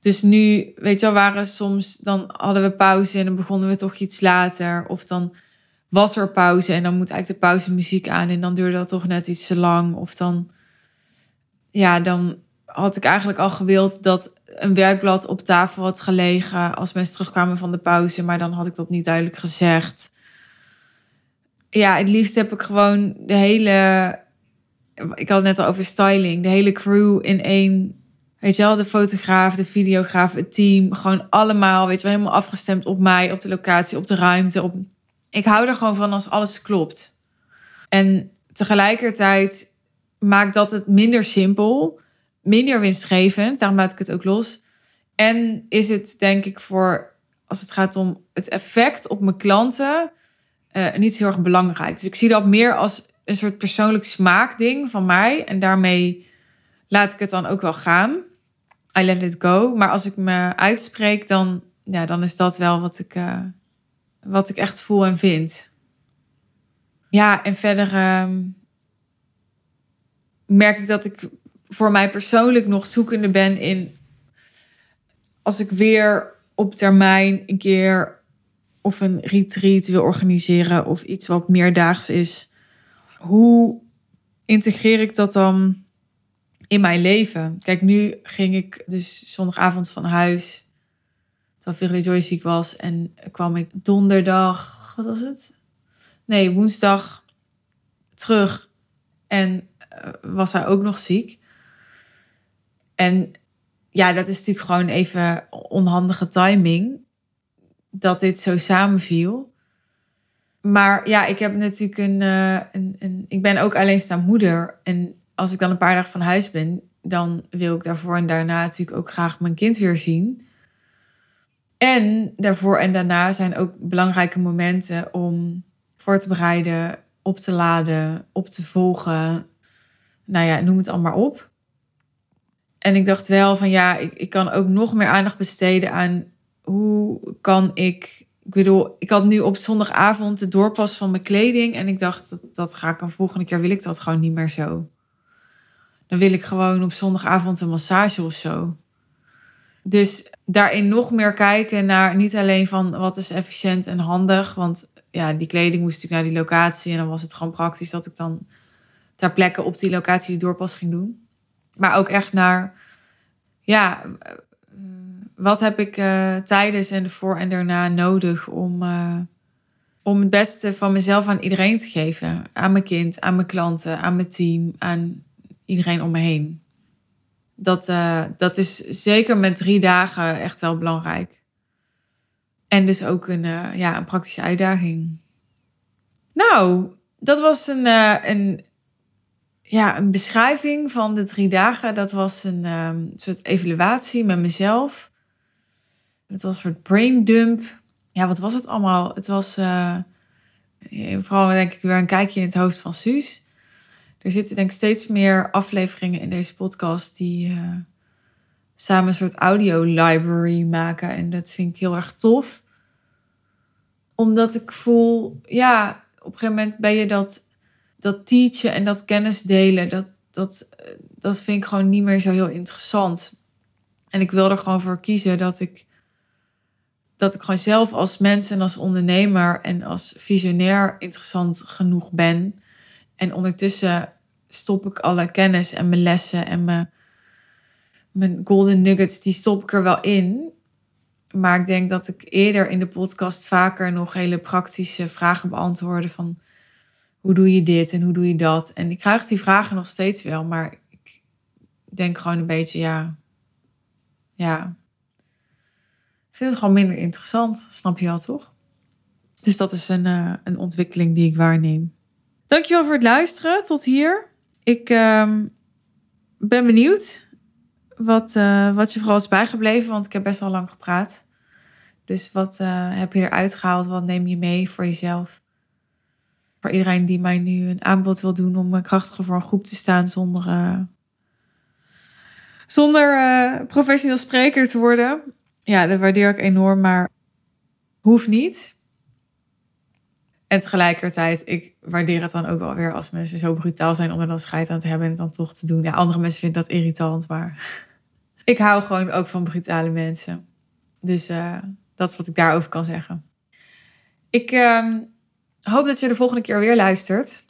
Dus nu, weet je wel, waren soms, dan hadden we pauze en dan begonnen we toch iets later. Of dan was er pauze en dan moet eigenlijk de pauze muziek aan en dan duurde dat toch net iets te lang. Of dan, ja, dan had ik eigenlijk al gewild dat een werkblad op tafel had gelegen als mensen terugkwamen van de pauze, maar dan had ik dat niet duidelijk gezegd. Ja, het liefst heb ik gewoon de hele, ik had het net al over styling, de hele crew in één Weet je wel, de fotograaf, de videograaf, het team. Gewoon allemaal, weet je wel, helemaal afgestemd op mij, op de locatie, op de ruimte. Op... Ik hou er gewoon van als alles klopt. En tegelijkertijd maakt dat het minder simpel, minder winstgevend. Daarom laat ik het ook los. En is het denk ik voor, als het gaat om het effect op mijn klanten, uh, niet zo heel erg belangrijk. Dus ik zie dat meer als een soort persoonlijk smaakding van mij. En daarmee laat ik het dan ook wel gaan. I let it go. Maar als ik me uitspreek, dan, ja, dan is dat wel wat ik, uh, wat ik echt voel en vind. Ja, en verder uh, merk ik dat ik voor mij persoonlijk nog zoekende ben in als ik weer op termijn een keer of een retreat wil organiseren of iets wat meerdaags is. Hoe integreer ik dat dan in mijn leven. Kijk, nu ging ik dus zondagavond van huis. Terwijl Virgil Joy ziek was. En kwam ik donderdag, wat was het? Nee, woensdag terug. En uh, was hij ook nog ziek. En ja, dat is natuurlijk gewoon even onhandige timing. Dat dit zo samenviel. Maar ja, ik heb natuurlijk een, uh, een, ik ben ook alleenstaand moeder. En als ik dan een paar dagen van huis ben, dan wil ik daarvoor en daarna natuurlijk ook graag mijn kind weer zien. En daarvoor en daarna zijn ook belangrijke momenten om voor te bereiden, op te laden, op te volgen. Nou ja, noem het allemaal op. En ik dacht wel van ja, ik, ik kan ook nog meer aandacht besteden aan hoe kan ik. Ik bedoel, ik had nu op zondagavond de doorpas van mijn kleding. En ik dacht, dat, dat ga ik een volgende keer wil ik dat gewoon niet meer zo dan wil ik gewoon op zondagavond een massage of zo. Dus daarin nog meer kijken naar niet alleen van wat is efficiënt en handig. Want ja, die kleding moest natuurlijk naar die locatie. En dan was het gewoon praktisch dat ik dan ter plekke op die locatie die doorpas ging doen. Maar ook echt naar, ja, wat heb ik uh, tijdens en ervoor en daarna nodig om, uh, om het beste van mezelf aan iedereen te geven. Aan mijn kind, aan mijn klanten, aan mijn team, aan iedereen om me heen. Dat, uh, dat is zeker met drie dagen echt wel belangrijk. En dus ook een, ja, een praktische uitdaging. Nou, dat was een, een, ja, een beschrijving van de drie dagen. Dat was een soort evaluatie met mezelf. Het was een soort brain dump. Ja, wat was het allemaal? Het was vooral denk ik weer een kijkje in het hoofd van Suus er zitten denk ik steeds meer afleveringen in deze podcast die uh, samen een soort audio library maken. En dat vind ik heel erg tof. Omdat ik voel, ja, op een gegeven moment ben je dat, dat teachen en dat kennis delen, dat, dat, dat vind ik gewoon niet meer zo heel interessant. En ik wil er gewoon voor kiezen dat ik, dat ik gewoon zelf als mens en als ondernemer en als visionair interessant genoeg ben en ondertussen stop ik alle kennis en mijn lessen en mijn, mijn golden nuggets, die stop ik er wel in. Maar ik denk dat ik eerder in de podcast vaker nog hele praktische vragen beantwoordde van hoe doe je dit en hoe doe je dat? En ik krijg die vragen nog steeds wel, maar ik denk gewoon een beetje ja, ja. Vind het gewoon minder interessant, snap je wel toch? Dus dat is een, uh, een ontwikkeling die ik waarneem. Dankjewel voor het luisteren tot hier. Ik um, ben benieuwd wat, uh, wat je vooral is bijgebleven, want ik heb best wel lang gepraat. Dus wat uh, heb je eruit gehaald? Wat neem je mee voor jezelf? Voor iedereen die mij nu een aanbod wil doen om krachtiger voor een groep te staan zonder, zonder professioneel spreker te worden. Ja, dat waardeer ik enorm, maar hoeft niet. En tegelijkertijd, ik waardeer het dan ook wel weer als mensen zo brutaal zijn om er dan scheid aan te hebben en het dan toch te doen. Ja, andere mensen vinden dat irritant, maar ik hou gewoon ook van brutale mensen. Dus uh, dat is wat ik daarover kan zeggen. Ik uh, hoop dat je de volgende keer weer luistert.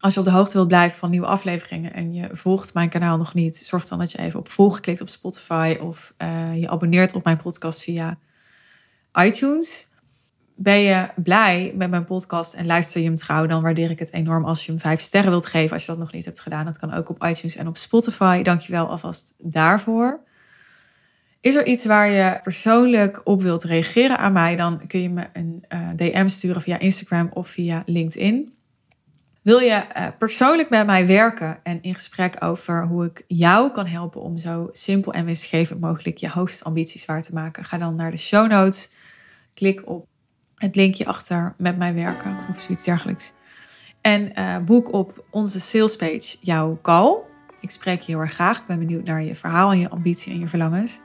Als je op de hoogte wilt blijven van nieuwe afleveringen en je volgt mijn kanaal nog niet, zorg dan dat je even op volgen klikt op Spotify of uh, je abonneert op mijn podcast via iTunes ben je blij met mijn podcast en luister je hem trouw, dan waardeer ik het enorm als je hem vijf sterren wilt geven. Als je dat nog niet hebt gedaan, dat kan ook op iTunes en op Spotify. Dankjewel alvast daarvoor. Is er iets waar je persoonlijk op wilt reageren aan mij, dan kun je me een eh, DM sturen via Instagram of via LinkedIn. Wil je uh, persoonlijk met mij werken en in gesprek over hoe ik jou kan helpen om zo simpel en winstgevend mogelijk je hoogste ambities waar te maken? Ga dan naar de show notes. Klik op het linkje achter met mij werken of zoiets dergelijks. En uh, boek op onze salespage jouw call. Ik spreek je heel erg graag. Ik ben benieuwd naar je verhaal en je ambitie en je verlangens.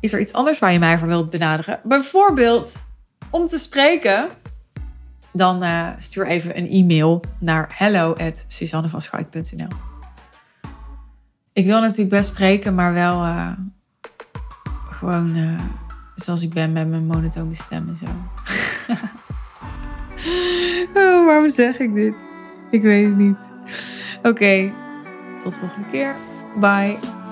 Is er iets anders waar je mij voor wilt benaderen? Bijvoorbeeld om te spreken. Dan uh, stuur even een e-mail naar hello@suzannevanschuit.nl. Ik wil natuurlijk best spreken, maar wel uh, gewoon Zoals ik ben met mijn monotone stem en zo. oh, waarom zeg ik dit? Ik weet het niet. Oké, tot de volgende keer. Bye.